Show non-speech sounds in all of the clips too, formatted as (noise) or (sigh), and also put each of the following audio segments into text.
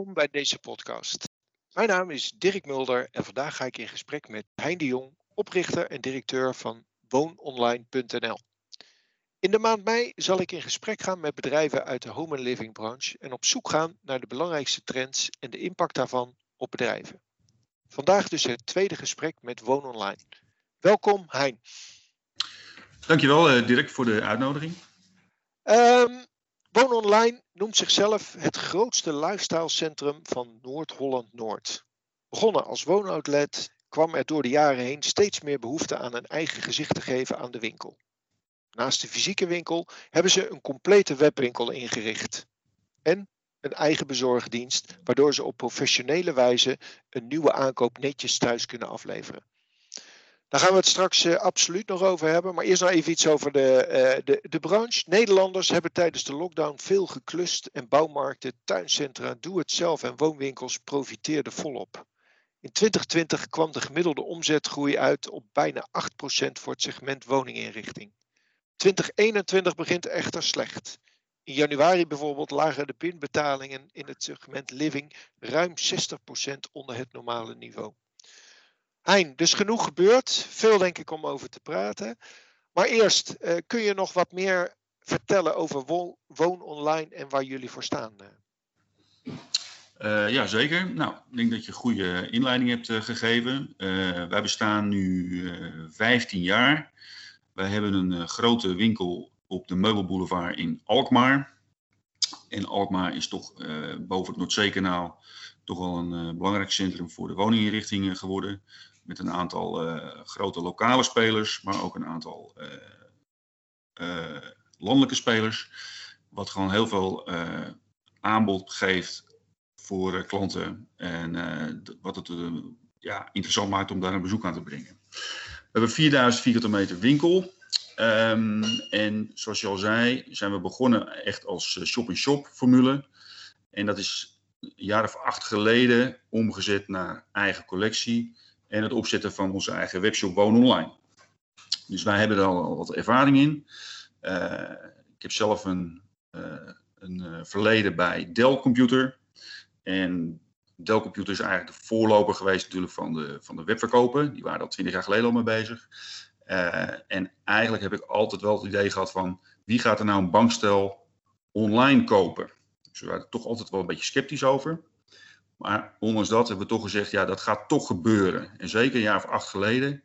Welkom bij deze podcast. Mijn naam is Dirk Mulder en vandaag ga ik in gesprek met Hein de Jong, oprichter en directeur van woononline.nl. In de maand mei zal ik in gesprek gaan met bedrijven uit de home and living branche en op zoek gaan naar de belangrijkste trends en de impact daarvan op bedrijven. Vandaag dus het tweede gesprek met Woon Online. Welkom Hein. Dankjewel eh, Dirk voor de uitnodiging. Um, Woon Online noemt zichzelf het grootste lifestylecentrum van Noord-Holland-Noord. Begonnen als woonoutlet kwam er door de jaren heen steeds meer behoefte aan een eigen gezicht te geven aan de winkel. Naast de fysieke winkel hebben ze een complete webwinkel ingericht. En een eigen bezorgdienst, waardoor ze op professionele wijze een nieuwe aankoop netjes thuis kunnen afleveren. Daar gaan we het straks uh, absoluut nog over hebben. Maar eerst nog even iets over de, uh, de, de branche. Nederlanders hebben tijdens de lockdown veel geklust en bouwmarkten, tuincentra, doe-het-zelf en woonwinkels profiteerden volop. In 2020 kwam de gemiddelde omzetgroei uit op bijna 8% voor het segment woninginrichting. 2021 begint echter slecht. In januari bijvoorbeeld lagen de pinbetalingen in het segment living ruim 60% onder het normale niveau. Hein, dus genoeg gebeurd. Veel denk ik om over te praten. Maar eerst, uh, kun je nog wat meer vertellen over Woon, Online en waar jullie voor staan? Uh, ja, zeker. Nou, ik denk dat je goede inleiding hebt uh, gegeven. wij bestaan nu 15 jaar. Wij hebben een grote winkel op de Meubelboulevard in Alkmaar. En Alkmaar is toch boven het Noordzeekanaal toch wel een belangrijk centrum voor de woninginrichtingen geworden met een aantal uh, grote lokale spelers, maar ook een aantal uh, uh, landelijke spelers. Wat gewoon heel veel aanbod geeft voor klanten en wat het ja, interessant maakt om daar een bezoek aan te brengen. We hebben 4000 vierkante meter winkel. Um, en zoals je al zei, zijn we begonnen echt als shop-in-shop formule. En dat is een jaar of acht geleden omgezet naar eigen collectie en het opzetten van onze eigen webshop Woon Online. Dus wij hebben er al wat ervaring in. Uh, ik heb zelf een, uh, een uh, verleden bij Dell Computer. En Dell Computer is eigenlijk de voorloper geweest natuurlijk van de, van de webverkopen. Die waren al twintig jaar geleden al mee bezig. en eigenlijk heb ik altijd wel het idee gehad van wie gaat er nou een bankstel online kopen? Dus we waren er toch altijd wel een beetje sceptisch over. Maar ondanks dat hebben we toch gezegd, ja, dat gaat toch gebeuren. En zeker een jaar of acht geleden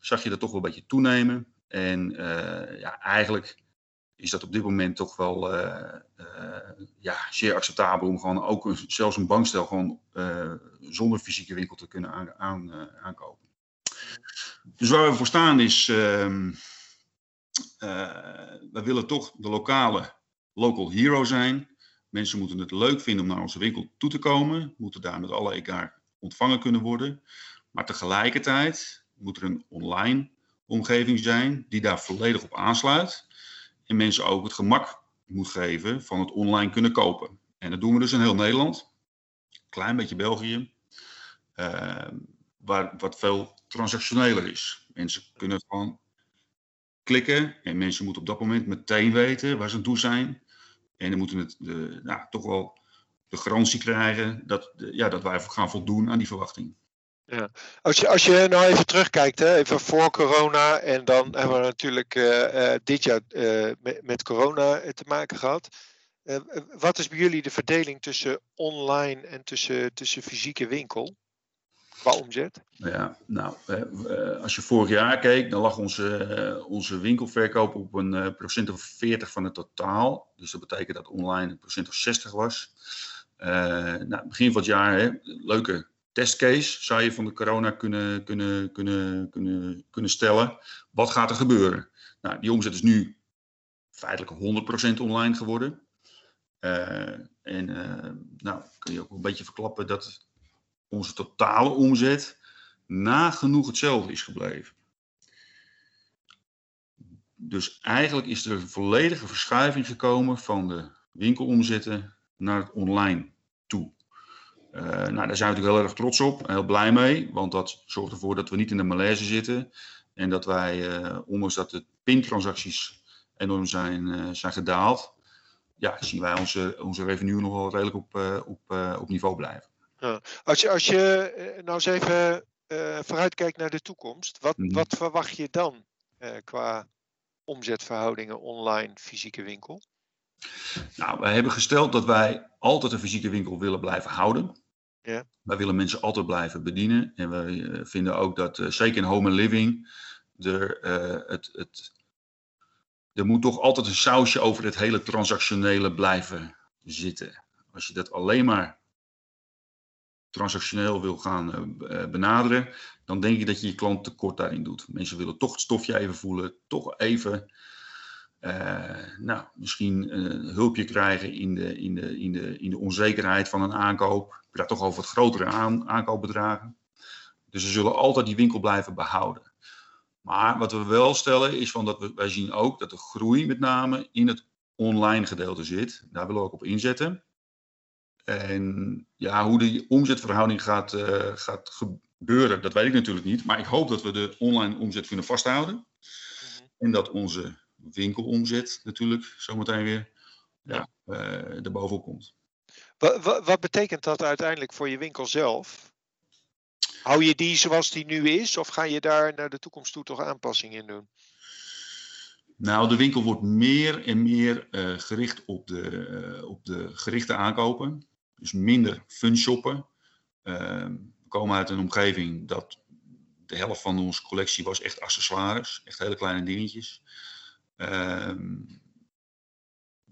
zag je dat toch wel een beetje toenemen. En uh, ja, eigenlijk is dat op dit moment toch wel uh, uh, ja, zeer acceptabel om gewoon ook zelfs een bankstel gewoon zonder fysieke winkel te kunnen aan, aankopen. Dus waar we voor staan is, ehm, we willen toch de lokale local hero zijn. Mensen moeten het leuk vinden om naar onze winkel toe te komen, moeten daar met alle elkaar ontvangen kunnen worden. Maar tegelijkertijd moet er een online omgeving zijn die daar volledig op aansluit. En mensen ook het gemak moet geven van het online kunnen kopen. En dat doen we dus in heel Nederland. Klein beetje België. Uh, waar, wat veel transactioneler is. Mensen kunnen gewoon klikken en mensen moeten op dat moment meteen weten waar ze aan toe zijn. En dan moeten het de, nou, toch wel de garantie krijgen dat, ja, dat wij gaan voldoen aan die verwachting. Ja. Als, je, als je nou even terugkijkt, hè, even voor corona, en dan hebben we natuurlijk uh, uh, dit jaar met, met, corona te maken gehad. wat is bij jullie de verdeling tussen online en tussen, tussen fysieke winkel? Omzet? Ja, nou, eh, als je vorig jaar keek, dan lag onze, eh, onze winkelverkoop op een eh, procent of 40 van het totaal. Dus dat betekent dat online een procent of 60 was. nou, begin van het jaar, hè, leuke testcase zou je van de corona kunnen, kunnen, kunnen, kunnen, kunnen stellen. Wat gaat er gebeuren? Nou, die omzet is nu feitelijk 100% online geworden. Uh, en uh, nou, kun je ook een beetje verklappen dat onze totale omzet nagenoeg hetzelfde is gebleven. Dus eigenlijk is er een volledige verschuiving gekomen van de winkelomzetten naar het online toe. Uh, nou, daar zijn we natuurlijk heel erg trots op, heel blij mee, want dat zorgt ervoor dat we niet in de malaise zitten en dat wij, uh, ondanks dat de pintransacties enorm zijn, uh, zijn gedaald, ja, zien wij onze, onze revenue nog wel redelijk op, op, op niveau blijven. Ja. Als je, als je nou eens even vooruitkijkt naar de toekomst, wat, mhm. wat verwacht je dan qua omzetverhoudingen online, fysieke winkel? Nou, wij hebben gesteld dat wij altijd een fysieke winkel willen blijven houden. Ja. Wij willen mensen altijd blijven bedienen. En wij eh, vinden ook dat, uh, zeker in home and living, er, uh, het, het, er moet toch altijd een sausje over het hele transactionele blijven zitten. Als je dat alleen maar transactioneel wil gaan benaderen, dan denk ik dat je je klant tekort daarin doet. Mensen willen toch het stofje even voelen, toch even uh, nou, misschien een hulpje krijgen in de, in, de, in, de, in de onzekerheid van een aankoop. Ik praat toch over wat grotere aan, aankoopbedragen. Dus we zullen altijd die winkel blijven behouden. Maar wat we wel stellen is van dat we, wij zien ook dat de groei met name in het online gedeelte zit. Daar willen we ook op inzetten. En ja, hoe die omzetverhouding gaat, uh, gaat gebeuren, dat weet ik natuurlijk niet. Maar ik hoop dat we de online omzet kunnen vasthouden. Mhm. En dat onze winkelomzet natuurlijk zometeen weer ja, uh, erbovenop komt. Wat, wat, wat, betekent dat uiteindelijk voor je winkel zelf? Hou je die zoals die nu is of ga je daar naar de toekomst toe toch aanpassingen in doen? Nou, de winkel wordt meer en meer uh, gericht op de, uh, op de gerichte aankopen. Dus minder fun shoppen. Ehm, we komen uit een omgeving dat de helft van onze collectie was echt accessoires. Echt hele kleine dingetjes. Ehm,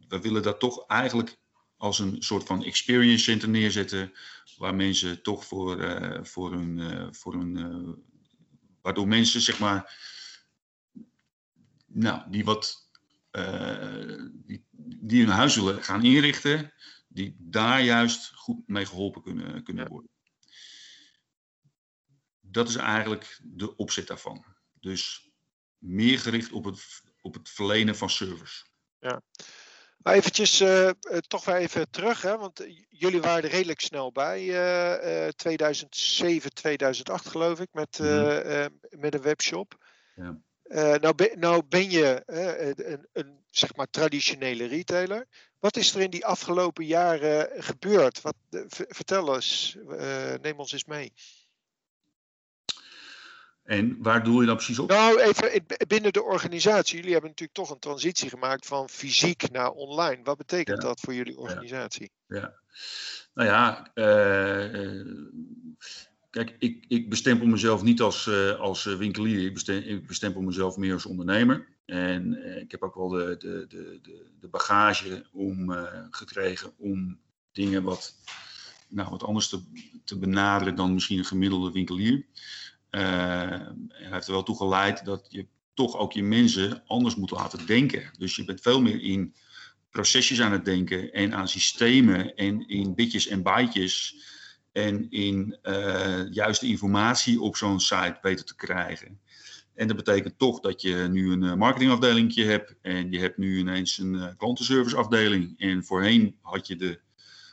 we willen dat toch eigenlijk als een soort van experience center neerzetten, waar mensen toch voor, uh, voor hun, uh, voor hun uh, waardoor mensen zeg maar, nou, die wat, die, die hun huis willen gaan inrichten, die daar juist goed mee geholpen kunnen, kunnen worden. Dat is eigenlijk de opzet daarvan. Dus meer gericht op het op het verlenen van service. Ja. Maar eventjes uh, toch weer even terug, hè, want eh, jullie waren er redelijk snel bij. Uh, 2007, 2008 geloof ik, met, mm met een webshop. Ja. nou, ben, nou ben je een, een, zeg maar traditionele retailer. Wat is er in die afgelopen jaren gebeurd? Wat, vertel eens, neem ons eens mee. En waar doe je dan precies op? Nou, even binnen de organisatie. Jullie hebben natuurlijk toch een transitie gemaakt van fysiek naar online. Wat betekent dat voor jullie organisatie? Ja, ja. nou ja, uh, kijk, ik, ik bestempel mezelf niet als, uh, als winkelier. Ik, bestempel, mezelf meer als ondernemer. En uh, ik heb ook wel de, de, de, de, bagage om, gekregen om dingen wat, nou, wat anders te, benaderen dan misschien een gemiddelde winkelier. Uh, hij heeft er wel toe geleid dat je toch ook je mensen anders moet laten denken. Dus je bent veel meer in procesjes aan het denken en aan systemen en in bitjes en bytes en in uh, juiste informatie op zo'n site weten te krijgen. En dat betekent toch dat je nu een eh, marketingafdeling hebt en je hebt nu ineens een klantenserviceafdeling. En voorheen had je de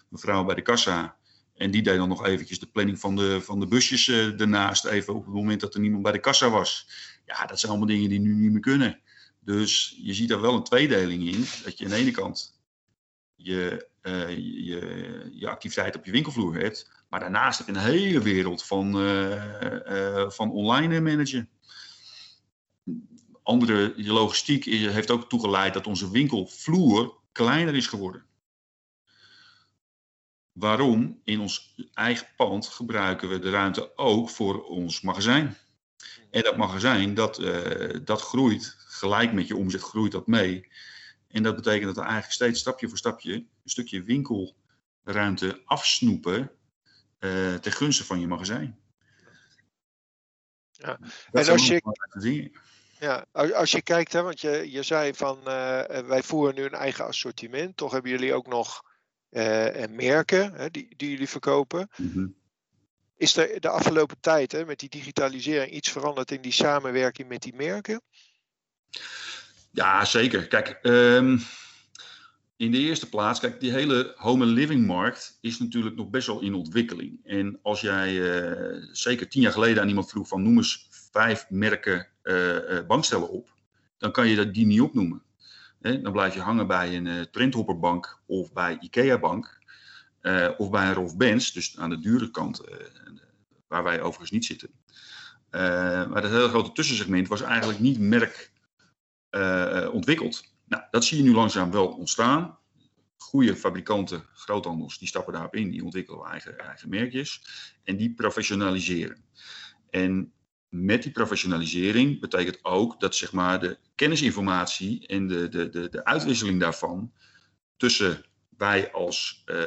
mevrouw bij de kassa en die deed dan nog eventjes de planning van de, van de busjes ernaast, even op het moment dat er niemand bij de kassa was. Ja, dat zijn allemaal dingen die nu niet meer kunnen. Dus je ziet daar wel een tweedeling in. Dat je aan de ene kant je, uh, je, je activiteit op je winkelvloer hebt. Maar daarnaast heb je een hele wereld van, uh, van online managen. Andere, je logistiek heeft ook toegeleid dat onze winkelvloer kleiner is geworden. Waarom? In ons eigen pand gebruiken we de ruimte ook voor ons magazijn. En dat magazijn, dat, dat groeit gelijk met je omzet, groeit dat mee. En dat betekent dat we eigenlijk steeds stapje voor stapje een stukje winkelruimte afsnoepen uh, ten gunste van je magazijn. Ja. En als je, ja, als je kijkt, hè, want je, je zei van uh, wij voeren nu een eigen assortiment, toch hebben jullie ook nog uh, en merken hè, die, die jullie verkopen. Mhm. Is er de afgelopen tijd hè, met die digitalisering iets veranderd in die samenwerking met die merken? Ja, zeker. Kijk, um, in de eerste plaats, kijk, die hele home and living markt is natuurlijk nog best wel in ontwikkeling. En als jij uh, zeker tien jaar geleden aan iemand vroeg van noem eens vijf merken uh, bankstellen op, dan kan je dat die niet opnoemen. Dan blijf je hangen bij een uh, Trendhopperbank of bij IKEA-bank. Of bij een Rolf Benz, dus aan de dure kant, waar wij overigens niet zitten. maar dat hele grote tussensegment was eigenlijk niet merk ontwikkeld. Nou, dat zie je nu langzaam wel ontstaan. Goede fabrikanten, groothandels, die stappen daarop in, die ontwikkelen eigen, eigen merkjes en die professionaliseren. En met die professionalisering betekent ook dat zeg maar, de kennisinformatie en de, de, de, uitwisseling daarvan tussen wij als, uh,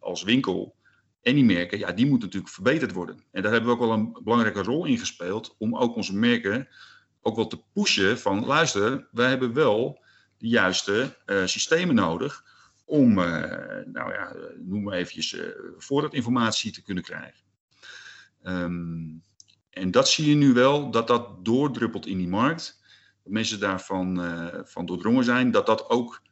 als winkel en die merken, ja, die moet natuurlijk verbeterd worden. En daar hebben we ook wel een belangrijke rol in gespeeld om ook onze merken ook wel te pushen van luister, wij hebben wel de juiste uh, systemen nodig om, uh, nou ja, noem maar eventjes, voorraadinformatie te kunnen krijgen. Um, en dat zie je nu wel, dat dat doordruppelt in die markt. Dat mensen daarvan uh, van doordrongen zijn, dat dat ook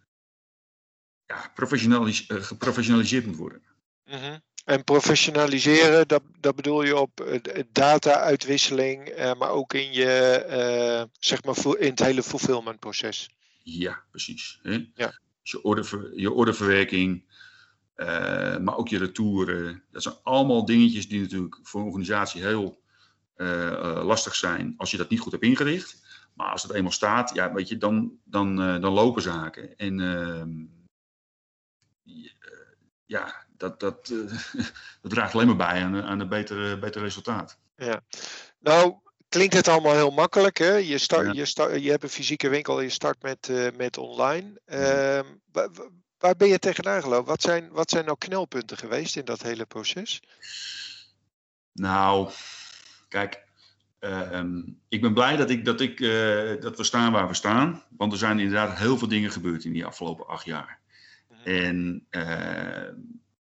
ja, professionalis uh, geprofessionaliseerd moet worden. -hmm. En professionaliseren, dat, dat bedoel je op uh, data-uitwisseling, maar ook in, je, zeg maar in het hele fulfillment-proces. Ja, precies. Hè? Ja. Dus je, order, je orderverwerking, maar ook je retouren. Dat zijn allemaal dingetjes die natuurlijk voor een organisatie heel uh, lastig zijn als je dat niet goed hebt ingericht. Maar als het eenmaal staat, ja, weet je, dan, dan, dan lopen zaken. En ehm, ja, dat, dat, (laughs) dat draagt alleen maar bij aan, aan een beter, beter resultaat. Ja, nou klinkt het allemaal heel makkelijk. Hè? Je, start, ja. je, start, je hebt een fysieke winkel en je start met, uh, met online. Uh, waar, waar ben je tegenaan gelopen? Wat zijn, wat zijn nou knelpunten geweest in dat hele proces? Nou, Kijk, uh, ik ben blij dat, ik, dat, ik, dat we staan waar we staan. Want er zijn inderdaad heel veel dingen gebeurd in die afgelopen acht jaar. Mhm. En uh,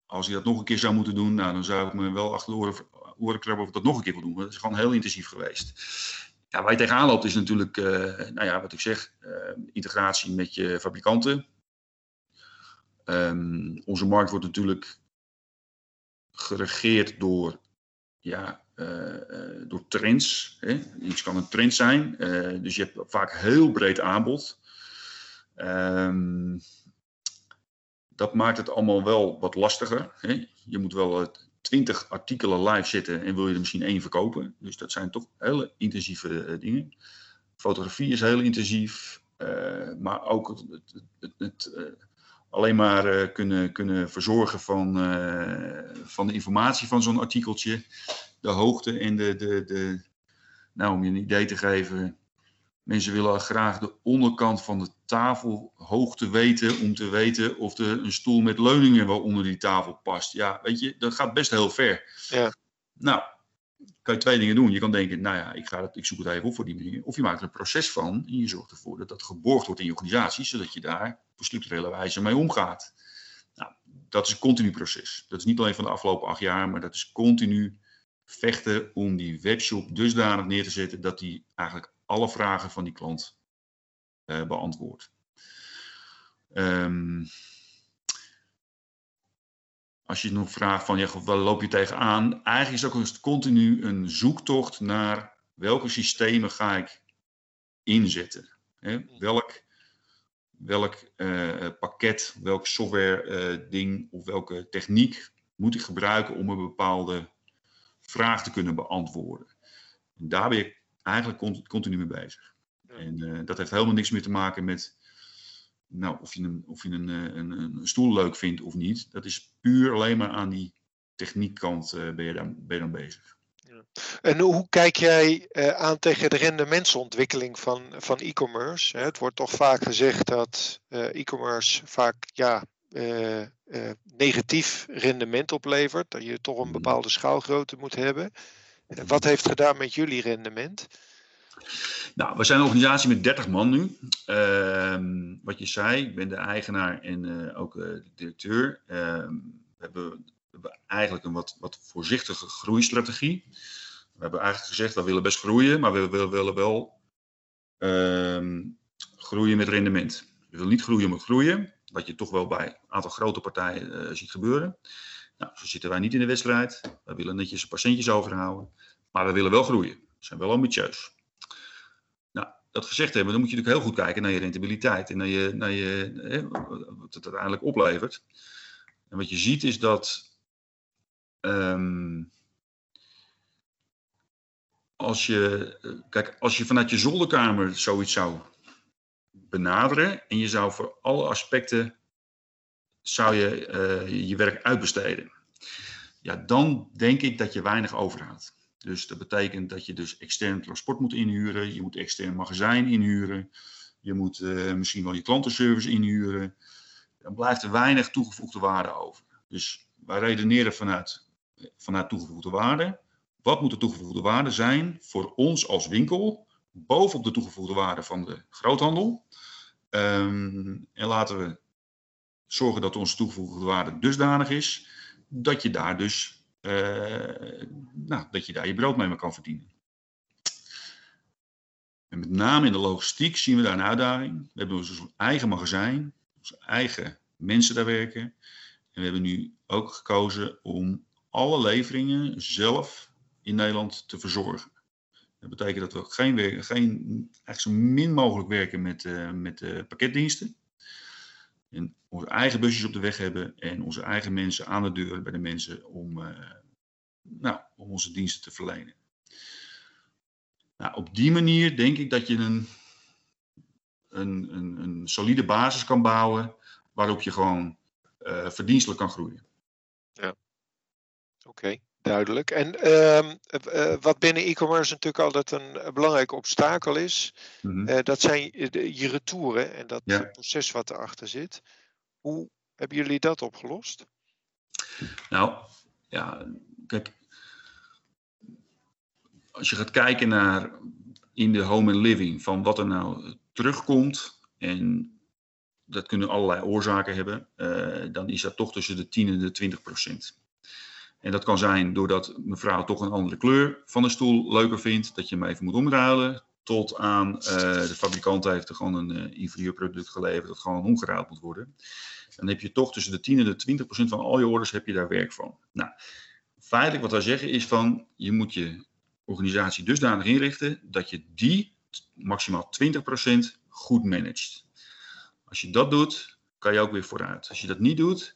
als ik dat nog een keer zou moeten doen, nou, dan zou ik me wel achter de oren, oren of ik dat nog een keer wil doen. Dat is gewoon heel intensief geweest. Ja, waar je tegenaan loopt is natuurlijk, nou ja, wat ik zeg, integratie met je fabrikanten. Um, onze markt wordt natuurlijk geregeerd door ja, uh, door trends. Hè? Iets kan een trend zijn, dus je hebt vaak heel breed aanbod. Um, dat maakt het allemaal wel wat lastiger. Hè? Je moet wel twintig artikelen live zetten en wil je er misschien één verkopen. Dus dat zijn toch hele intensieve dingen. Fotografie is heel intensief, maar ook het, het, het, het alleen maar kunnen, kunnen verzorgen van, van de informatie van zo'n artikeltje de hoogte en de, de, de, nou om je een idee te geven, mensen willen graag de onderkant van de tafelhoogte weten om te weten of er een stoel met leuningen wel onder die tafel past. Ja, weet je, dat gaat best heel ver. Ja. Nou, kan je twee dingen doen. Je kan denken, nou ja, ik, ga het, ik zoek het even op voor die manier. Of je maakt er een proces van en je zorgt ervoor dat dat geborgd wordt in je organisatie, zodat je daar op structurele wijze mee omgaat. Nou, dat is een continu proces. Dat is niet alleen van de afgelopen acht jaar, maar dat is continu vechten om die webshop dusdanig neer te zetten dat die eigenlijk alle vragen van die klant uh, beantwoordt. Um, als je nog vraagt van, ja, waar loop je tegenaan? Eigenlijk is ook een, continu een zoektocht naar welke systemen ga ik inzetten. Hè? Welk, welk uh, pakket, welk software uh, ding of welke techniek moet ik gebruiken om een bepaalde vraag te kunnen beantwoorden. En daar ben je eigenlijk continu mee bezig. En uh, dat heeft helemaal niks meer te maken met nou, of je, een, of je een, eh, een, een, stoel leuk vindt of niet. Dat is puur alleen maar aan die techniekkant uh, ben, je dan, ben je dan bezig. Ja. En hoe kijk jij uh, aan tegen de rendementsontwikkeling van, van e-commerce? Het wordt toch vaak gezegd dat e-commerce vaak ja, uh, uh, negatief rendement oplevert. Dat je toch een hmm. bepaalde schaalgrootte moet hebben. Wat heeft gedaan met jullie rendement? Nou, we zijn een organisatie met 30 man nu. Uh, wat je zei, ik ben de eigenaar en uh, ook de directeur. Ehm, we hebben, we, hebben, eigenlijk een wat, wat voorzichtige groeistrategie. We hebben eigenlijk gezegd, we willen best groeien, maar we, willen wel ehm, groeien met rendement. We willen niet groeien om groeien. Wat je toch wel bij een aantal grote partijen uh, ziet gebeuren. Nou, zo zitten wij niet in de wedstrijd. We willen netjes een paar centjes overhouden. Maar we willen wel groeien. We zijn wel ambitieus. Nou, dat dat gezegd hebben, dan moet je natuurlijk heel goed kijken naar je rentabiliteit en naar je, naar je, hè, wat het uiteindelijk oplevert. En wat je ziet is dat ehm, als je, kijk, als je vanuit je zolderkamer zoiets zou benaderen en je zou voor alle aspecten zou je uh, je werk uitbesteden. Ja, dan denk ik dat je weinig overhoudt. Dus dat betekent dat je dus extern transport moet inhuren, je moet extern magazijn inhuren, je moet uh, misschien wel je klantenservice inhuren. Dan blijft er weinig toegevoegde waarde over. Dus wij redeneren vanuit, vanuit toegevoegde waarde. Wat moet de toegevoegde waarde zijn voor ons als winkel, bovenop de toegevoegde waarde van de groothandel? Um, en laten we zorgen dat onze toegevoegde waarde dusdanig is dat je daar dus uh, nou, dat je daar je brood mee kan verdienen. En met name in de logistiek zien we daar een uitdaging. We hebben ons eigen magazijn, onze eigen mensen daar werken. En we hebben nu ook gekozen om alle leveringen zelf in Nederland te verzorgen. Dat betekent dat we geen, geen eigenlijk zo min mogelijk werken met, uh, met uh, pakketdiensten. En onze eigen busjes op de weg hebben en onze eigen mensen aan de deur bij de mensen om, uh, nou, om onze diensten te verlenen. Nou, op die manier denk ik dat je een, een, een, solide basis kan bouwen waarop je gewoon uh, verdienstelijk kan groeien. Ja, oké, duidelijk. En uh, uh, wat binnen e-commerce natuurlijk altijd een belangrijk obstakel is, mm -hmm. dat zijn je retouren en dat ja. proces wat erachter zit. Hoe hebben jullie dat opgelost? Nou, ja, kijk, als je gaat kijken naar in de home and living, van wat er nou terugkomt, en dat kunnen allerlei oorzaken hebben, dan is dat toch tussen de 10 en de 20 procent. En dat kan zijn doordat mevrouw toch een andere kleur van de stoel leuker vindt, dat je hem even moet omruilen, tot aan uh, de fabrikant heeft er gewoon een uh, product geleverd dat gewoon omgeruild moet worden. Dan heb je toch tussen de 10 en de 20 procent van al je orders heb je daar werk van. Nou, feitelijk wat wij zeggen is van, je moet je organisatie dusdanig inrichten dat je die maximaal 20% goed managt. Als je dat doet, kan je ook weer vooruit. Als je dat niet doet,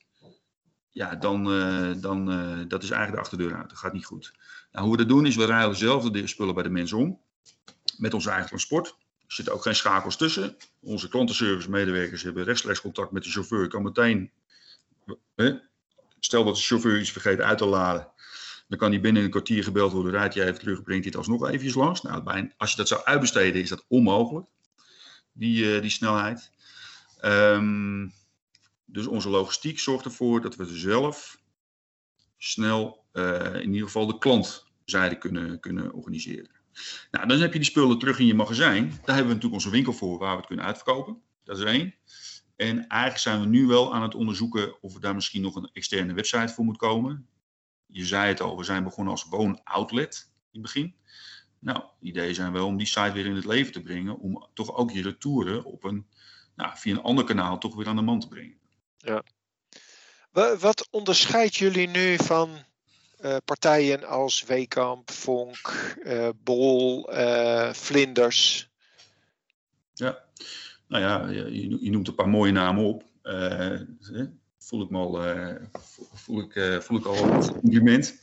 ja, dan, uh, dan uh, dat is eigenlijk de achterdeur uit. Dat gaat niet goed. Nou, hoe we dat doen is, we ruilen zelf de spullen bij de mensen om. Met ons eigen transport. Er zitten ook geen schakels tussen. Onze klantenservice medewerkers hebben rechtstreeks contact met de chauffeur. Kan meteen, hè, stel dat de chauffeur iets vergeet uit te laden. Dan kan die binnen een kwartier gebeld worden, rijdt jij even terug, brengt het alsnog eventjes langs. Nou, als je dat zou uitbesteden, is dat onmogelijk, die, uh, die snelheid. Um, dus onze logistiek zorgt ervoor dat we zelf snel uh, in ieder geval de klantzijde kunnen, kunnen organiseren. Nou, dan heb je die spullen terug in je magazijn. Daar hebben we natuurlijk onze winkel voor waar we het kunnen uitverkopen. Dat is één. En eigenlijk zijn we nu wel aan het onderzoeken of er daar misschien nog een externe website voor moet komen je zei het al, we zijn begonnen als woonoutlet in het begin. Nou, ideeën zijn wel om die site weer in het leven te brengen, om toch ook je retouren op een, nou, via een ander kanaal toch weer aan de man te brengen. Ja. Wat onderscheidt jullie nu van uh, partijen als Weekamp, Vonk, uh, Bol, uh, Vlinders? Ja, nou ja, je, je, noemt een paar mooie namen op voel ik me al, voel, ik, voel ik al een compliment.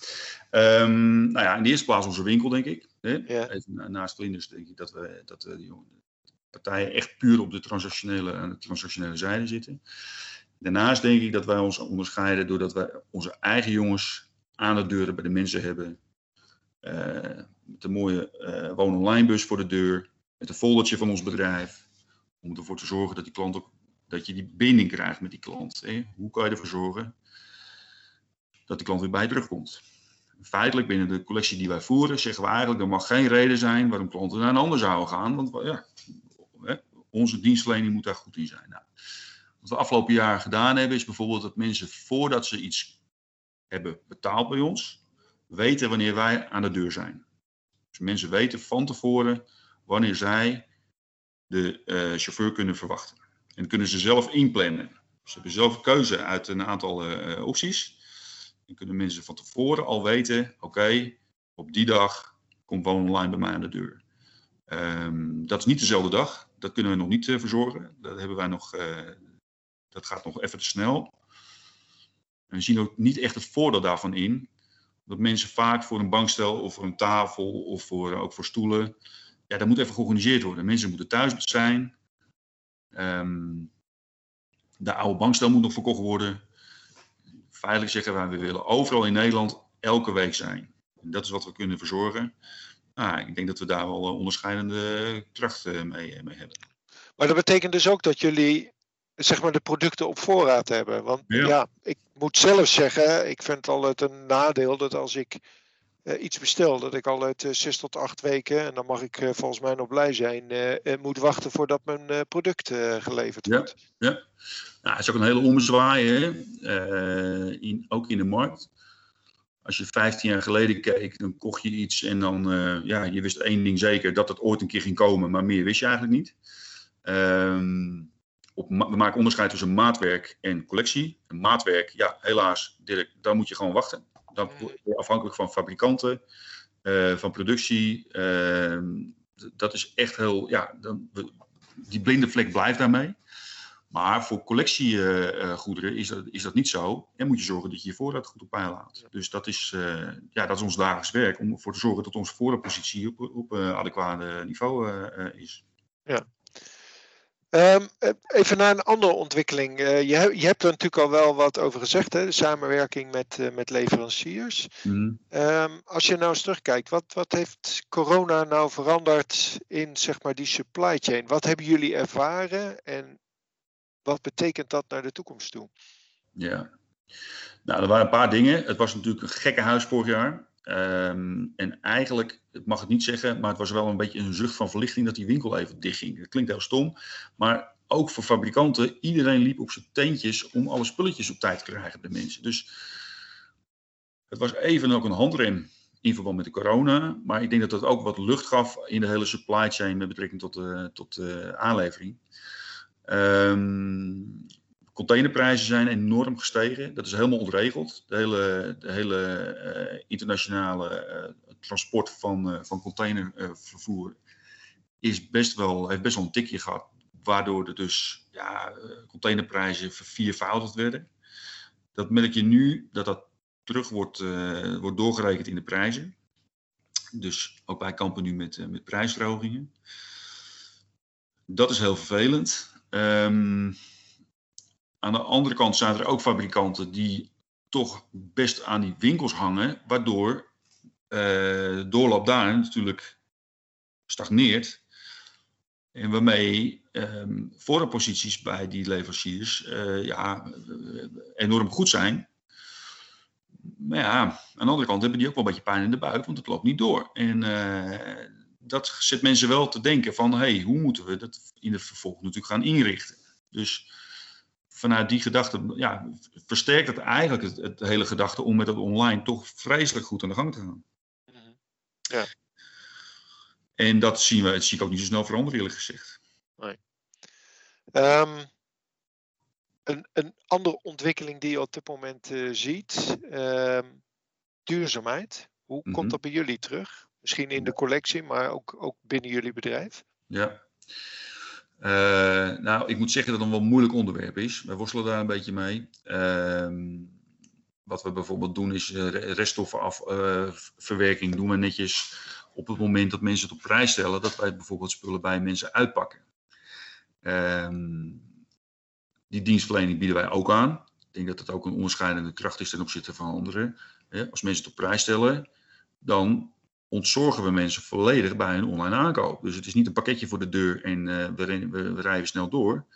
Um, nou ja, in de eerste plaats onze winkel, denk ik. Hè? Ja. Even naast Vlinders denk ik dat we dat die partijen echt puur op de transactionele, aan de transactionele zijde zitten. Daarnaast denk ik dat wij ons onderscheiden doordat wij onze eigen jongens aan de deuren bij de mensen hebben. met een mooie woon-online bus voor de deur. Met een foldertje van ons bedrijf. Om ervoor te zorgen dat die klant ook dat je die binding krijgt met die klant. Hè? Hoe kan je ervoor zorgen dat die klant weer bij je terugkomt? Feitelijk binnen de collectie die wij voeren zeggen we eigenlijk er mag geen reden zijn waarom klanten naar een ander zouden gaan. Want ja, onze dienstverlening moet daar goed in zijn. Nou, we afgelopen jaar gedaan hebben is bijvoorbeeld dat mensen voordat ze iets hebben betaald bij ons, weten wanneer wij aan de deur zijn. Dus mensen weten van tevoren wanneer zij de uh, chauffeur kunnen verwachten. En kunnen ze zelf inplannen. Ze hebben zelf een keuze uit een aantal uh, opties. En kunnen mensen van tevoren al weten: oké, op die dag komt Woon Online bij mij aan de deur. Ehm, dat is niet dezelfde dag. Dat kunnen we nog niet verzorgen. Dat, hebben wij nog, dat gaat nog even te snel. En we zien ook niet echt het voordeel daarvan in. Dat mensen vaak voor een bankstel of voor een tafel of voor, ook voor stoelen. Ja, dat moet even georganiseerd worden. Mensen moeten thuis zijn. Ehm, de oude bankstel moet nog verkocht worden. Feitelijk zeggen wij, we willen overal in Nederland elke week zijn. En dat is wat we kunnen verzorgen. Nou, ik denk dat we daar wel onderscheidende kracht mee, mee hebben. Maar dat betekent dus ook dat jullie zeg maar de producten op voorraad hebben. Want ja. ik moet zelf zeggen, ik vind het altijd een nadeel dat als ik uh, iets bestel, dat ik al uit uh, zes tot acht weken, en dan mag ik uh, volgens mij nog blij zijn, moet wachten voordat mijn product geleverd wordt. Ja, nou, het is ook een hele ommezwaai, in, ook in de markt. Als je 15 jaar geleden keek, dan kocht je iets en dan, ja, je wist één ding zeker, dat het ooit een keer ging komen, maar meer wist je eigenlijk niet. Ehm op, we maken onderscheid tussen maatwerk en collectie. En maatwerk, ja, helaas, Dirk, daar moet je gewoon wachten. Dan je afhankelijk van fabrikanten, uh, van productie. Uh, dat is echt heel, ja, dan, die blinde vlek blijft daarmee. Maar voor collectiegoederen uh, is, dat, is dat niet zo. En moet je zorgen dat je je voorraad goed op peil houdt. Dus dat is, uh, ja, dat is ons dagelijks werk om ervoor te zorgen dat onze voorraadpositie op, op adequate niveau is. Ja, Um, even naar een andere ontwikkeling. Uh, je, je, hebt er natuurlijk al wel wat over gezegd, hè? de samenwerking met, uh, met leveranciers. Mm. Um, als je nou eens terugkijkt, wat, wat heeft corona nou veranderd in zeg maar, die supply chain? Wat hebben jullie ervaren en wat betekent dat naar de toekomst toe? Ja, nou, er waren een paar dingen. Het was natuurlijk een gekke huis vorig jaar. Um, en eigenlijk, ik mag het niet zeggen, maar het was wel een beetje een zucht van verlichting dat die winkel even dichtging. Dat klinkt heel stom, maar ook voor fabrikanten, iedereen liep op zijn teentjes om alle spulletjes op tijd te krijgen bij mensen. Dus het was even ook een handrem in verband met de corona, maar ik denk dat dat ook wat lucht gaf in de hele supply chain met betrekking tot de, tot de aanlevering. Um, Containerprijzen zijn enorm gestegen. Dat is helemaal ontregeld. De hele, de hele uh, internationale uh, transport van, uh, van containervervoer is best wel, heeft best wel een tikje gehad. Waardoor er dus ja, containerprijzen verviervoudigd werden. Dat merk je nu dat dat terug wordt, wordt doorgerekend in de prijzen. Dus ook wij kampen nu met, met. Dat is heel vervelend. Um, aan de andere kant zijn er ook fabrikanten die toch best aan die winkels hangen, waardoor uh, doorloop daar natuurlijk stagneert. En waarmee um, bij die leveranciers uh, ja, enorm goed zijn. Maar ja, aan de andere kant hebben die ook wel een beetje pijn in de buik, want het loopt niet door. En uh, dat zet mensen wel te denken van, hé, hey, hoe moeten we dat in het vervolg natuurlijk gaan inrichten? Dus vanuit die gedachte ja, versterkt het eigenlijk het, het, hele gedachte om met het online toch vreselijk goed aan de gang te gaan. Mhm. Ja. En dat zien we, het zie ik ook niet zo snel veranderen, eerlijk gezegd. Nee. Um, een, een, andere ontwikkeling die je op dit moment uh, ziet, um, duurzaamheid. Hoe komt mhm. dat bij jullie terug? Misschien in de collectie, maar ook, ook binnen jullie bedrijf? Ja. Uh, nou, ik moet zeggen dat het een wel moeilijk onderwerp is. Wij worstelen daar een beetje mee. Uh, wat we bijvoorbeeld doen is uh, reststoffenverwerking doen we netjes op het moment dat mensen het op prijs stellen, dat wij bijvoorbeeld spullen bij mensen uitpakken. Ehm, die dienstverlening bieden wij ook aan. Ik denk dat het ook een onderscheidende kracht is ten opzichte van anderen. Als mensen het op prijs stellen, dan ontzorgen we mensen volledig bij hun online aankoop. Dus het is niet een pakketje voor de deur en uh, we, we, rijden snel door.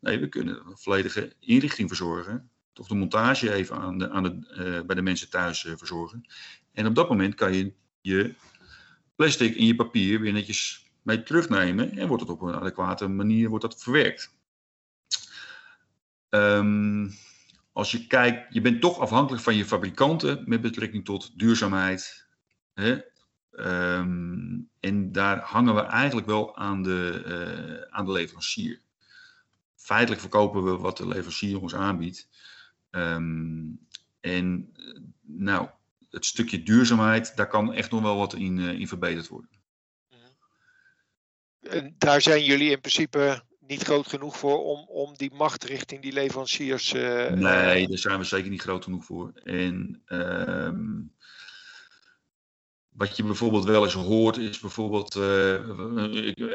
Nee, we kunnen een volledige inrichting verzorgen. Toch de montage even aan de, aan de, uh, bij de mensen thuis uh, verzorgen. En op dat moment kan je je plastic en je papier weer netjes mee terugnemen. En wordt het op een adequate manier wordt dat verwerkt. Um, als je kijkt, je bent toch afhankelijk van je fabrikanten met betrekking tot duurzaamheid. Um, en daar hangen we eigenlijk wel aan de, uh, aan de leverancier. Feitelijk verkopen we wat de leverancier ons aanbiedt. Um, en nou, het stukje duurzaamheid, daar kan echt nog wel wat in, uh, in verbeterd worden. en daar zijn jullie in principe niet groot genoeg voor om, om die macht richting die leveranciers. Uh, nee, daar zijn we zeker niet groot genoeg voor. En ehm, wat je bijvoorbeeld wel eens hoort, is bijvoorbeeld, uh,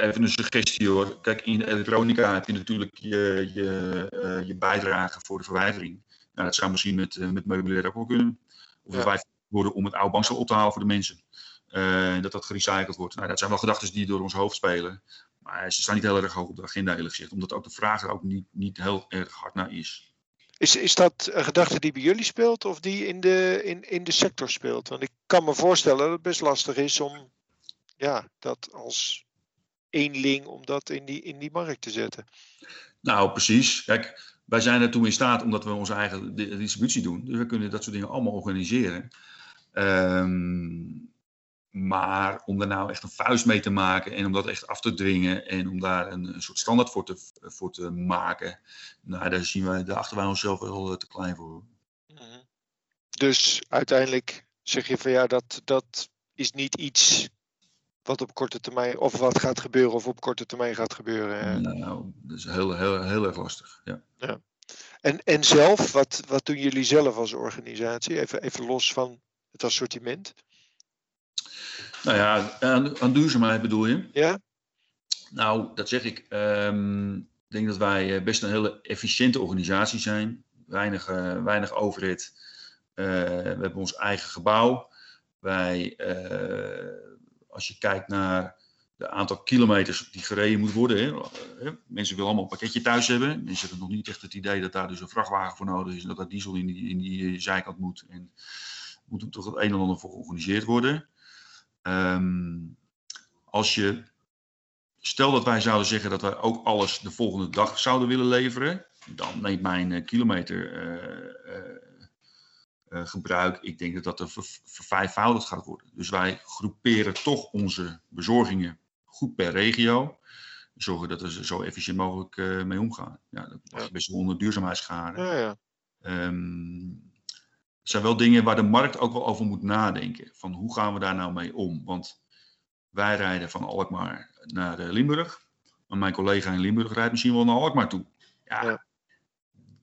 even een suggestie hoor. Kijk, in de elektronica heb je natuurlijk je, je, uh, je bijdrage voor de verwijdering. Nou, dat zou misschien met, met meubilair ook wel kunnen. Of ja. wij worden om het oude bankstel op te halen voor de mensen. dat dat gerecycled wordt. Nou, dat zijn wel gedachten die door ons hoofd spelen. Maar ze staan niet heel erg hoog op de agenda, eerlijk gezegd. Omdat ook de vraag er ook niet, niet heel erg hard naar is. Is, is dat een gedachte die bij jullie speelt of die in de, in, in de sector speelt? Want ik kan me voorstellen dat het best lastig is om ja, dat als eenling om dat in die, in die markt te zetten. Nou, precies. Kijk, wij zijn er toen in staat omdat we onze eigen distributie doen. Dus we kunnen dat soort dingen allemaal organiseren. Um, maar om daar nou echt een vuist mee te maken en om dat echt af te dwingen en om daar een, een soort standaard voor te, voor te maken, nou, daar, zien wij, daar achten wij onszelf wel eh, te klein voor. Mhm. Dus uiteindelijk zeg je van ja, dat, dat is niet iets wat op korte termijn, of wat gaat gebeuren of op korte termijn gaat gebeuren. Nou, dat is heel, heel, heel erg lastig. Ja. ja. En, en zelf, wat, wat doen jullie zelf als organisatie? Even, even los van het assortiment. Nou ja, aan, aan, duurzaamheid bedoel je? Ja. Nou, dat zeg ik. Um, ik denk dat wij eh, best een hele efficiënte organisatie zijn. Weinig, uh, weinig overheid. Uh, we hebben ons eigen gebouw. Wij, als je kijkt naar de aantal kilometers die gereden moet worden. Hè, mensen willen allemaal een pakketje thuis hebben. Mensen hebben nog niet echt het idee dat daar dus een vrachtwagen voor nodig is. En dat daar diesel in die, in die zijkant moet. En moet er toch het een en ander voor georganiseerd worden. Um, als je, stel dat wij zouden zeggen dat wij ook alles de volgende dag zouden willen leveren, dan neemt mijn uh, kilometer uh, uh, gebruik, ik denk dat dat er vervijfvoudigd gaat worden. Dus wij groeperen toch onze bezorgingen goed per regio. Zorgen dat we er zo efficiënt mogelijk mee omgaan. Ja, dat je best wel onder duurzaamheidsschade. Ja, ja. Um, zijn wel dingen waar de markt ook wel over moet nadenken. Van hoe gaan we daar nou mee om? Want wij rijden van Alkmaar naar eh, Limburg. Maar mijn collega in Limburg rijdt misschien wel naar Alkmaar toe. Ja,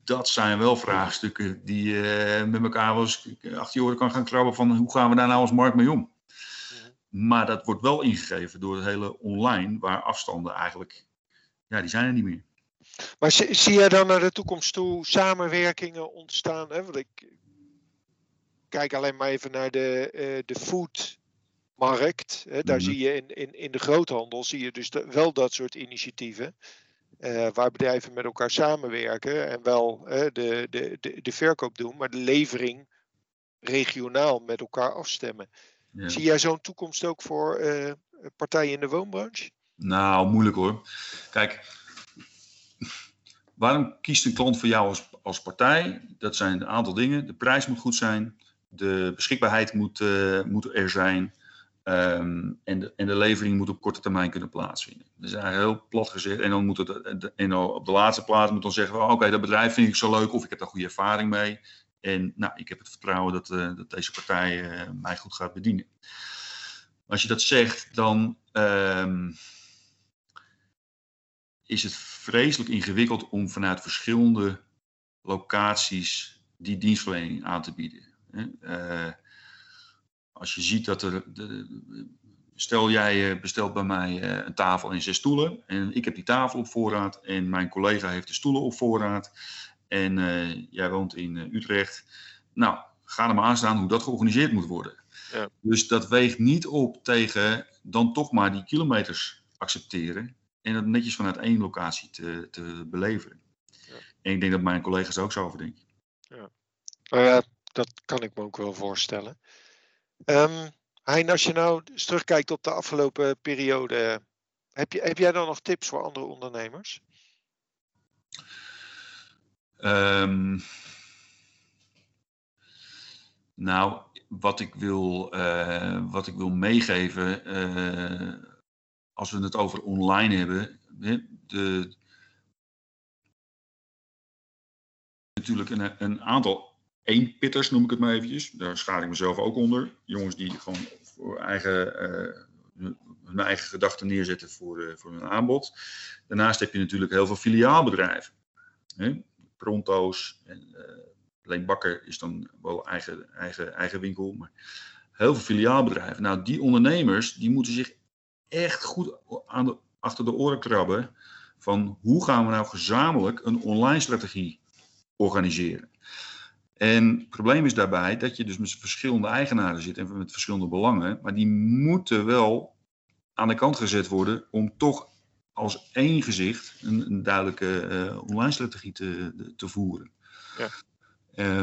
dat zijn wel vraagstukken die uh, met elkaar wel eens achter je oren kan gaan krabben van hoe gaan we daar nou als markt mee om? Maar dat wordt wel ingegeven door het hele online, waar afstanden eigenlijk, ja, die zijn er niet meer. Maar zie, zie jij dan naar de toekomst toe samenwerkingen ontstaan? Hè? Want ik, kijk alleen maar even naar de, uh, de foodmarkt. Hè, daar mhm. zie je in, in, in de groothandel zie je dus wel dat soort initiatieven. Uh, waar bedrijven met elkaar samenwerken en wel uh, de, de, de, de verkoop doen, maar de levering regionaal met elkaar afstemmen. Zie jij zo'n toekomst ook voor uh, partijen in de woonbranche? Nou, moeilijk hoor. Kijk, waarom kiest een klant voor jou als, als partij? Dat zijn een aantal dingen. De prijs moet goed zijn de beschikbaarheid moet, uh, moet er zijn. Um, en, de, en de levering moet op korte termijn kunnen plaatsvinden. Is eigenlijk heel plat gezegd. En dan moet het en op de laatste plaats moet dan zeggen: oké, dat bedrijf vind ik zo leuk of ik heb daar goede ervaring mee. En nou, ik heb het vertrouwen dat, dat deze partij mij goed gaat bedienen. Als je dat zegt, dan um, is het vreselijk ingewikkeld om vanuit verschillende locaties die dienstverlening aan te bieden. Uh, als je ziet dat er. De, stel jij eh, bestelt bij mij eh, een tafel en zes stoelen. En ik heb die tafel op voorraad. En mijn collega heeft de stoelen op voorraad. En uh, jij woont in Utrecht. Nou, ga er maar aan staan hoe dat georganiseerd moet worden. Ja. Dus dat weegt niet op tegen dan toch maar die kilometers accepteren. En dat netjes vanuit één locatie te, te. Ja. En ik denk dat mijn collega's ook zo over denken. Ja. Nou ja, dat kan ik me ook wel voorstellen. Um, hein, als je nou eens terugkijkt op de afgelopen periode, heb, je, heb jij dan nog tips voor andere ondernemers? Um, nou, wat ik wil, uh, wat ik wil meegeven, uh, als we het over online hebben, de, natuurlijk een, een aantal één pitters noem ik het maar eventjes. Daar schaar ik mezelf ook onder. Jongens die gewoon voor eigen uh, hun eigen gedachten neerzetten voor, voor hun aanbod. Daarnaast heb je natuurlijk heel veel filiaalbedrijven. Hè? Pronto's en alleen Bakker is dan wel eigen, eigen, eigen winkel. Maar heel veel filiaalbedrijven. Nou, die ondernemers die moeten zich echt goed aan de, achter de oren krabben. Van hoe gaan we nou gezamenlijk een online strategie organiseren. En het probleem is daarbij dat je dus met verschillende eigenaren zit en met verschillende belangen. Maar die moeten wel aan de kant gezet worden om toch als één gezicht een, een duidelijke uh, online strategie te, te voeren. Ja.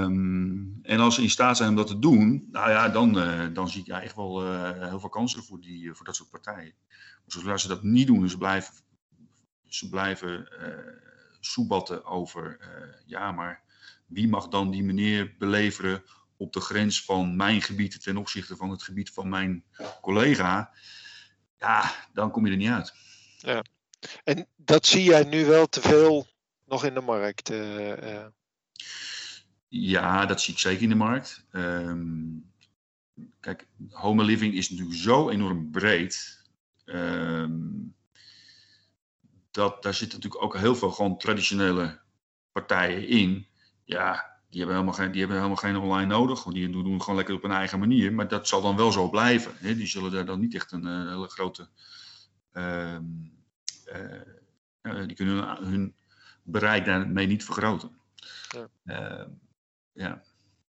Um, en als ze in staat zijn om dat te doen, nou ja, dan, uh, dan zie ik ja, echt wel uh, heel veel kansen voor, die, voor dat soort partijen. Maar zodra ze dat niet doen en ze blijven, ze blijven soebatten over, ja, maar wie mag dan die meneer beleveren op de grens van mijn gebied ten opzichte van het gebied van mijn collega, ja, dan kom je er niet uit. Ja. En dat zie jij nu wel te veel nog in de markt? Uh, ja, dat zie ik zeker in de markt. Um, kijk, home living is natuurlijk zo enorm breed. Um, dat, daar zitten natuurlijk ook heel veel gewoon traditionele partijen in. Ja, die hebben helemaal geen, die hebben helemaal geen online nodig. Die doen het gewoon lekker op hun eigen manier. Maar dat zal dan wel zo blijven. Hè? Die zullen daar dan niet echt een uh, hele grote. Uh, uh, die kunnen hun, bereik daarmee niet vergroten. Ja. Ehm, ja.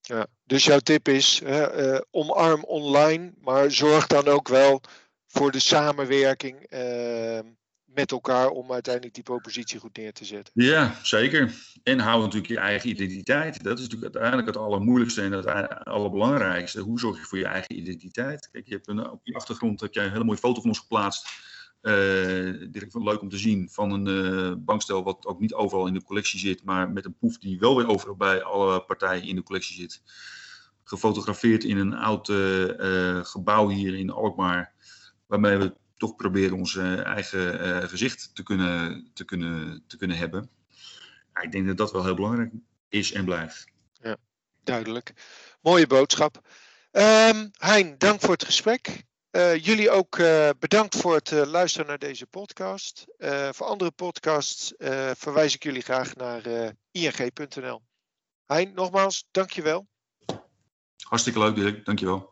ja. Dus jouw tip is: uh, omarm online, maar zorg dan ook wel voor de samenwerking met elkaar om uiteindelijk die propositie goed neer te zetten. Ja, zeker. En hou natuurlijk je eigen identiteit. Dat is natuurlijk uiteindelijk het allermoeilijkste en het allerbelangrijkste. Hoe zorg je voor je eigen identiteit? Kijk, je hebt een, op je achtergrond heb jij een hele mooie foto van ons geplaatst. Uh, direct leuk om te zien van een uh, bankstel wat ook niet overal in de collectie zit, maar met een poef die wel weer overal bij alle partijen in de collectie zit. Gefotografeerd in een oud uh, gebouw hier in Alkmaar, waarmee we toch proberen ons eigen uh, gezicht te kunnen, te, kunnen, te kunnen hebben. Ja, ik denk dat dat wel heel belangrijk is en blijft. Ja, duidelijk. Mooie boodschap. Um, hein, dank voor het gesprek. Uh, jullie ook uh, bedankt voor het uh, luisteren naar deze podcast. voor andere podcasts verwijs ik jullie graag naar ing.nl. Hein, nogmaals, dankjewel. Hartstikke leuk Dirk, dankjewel.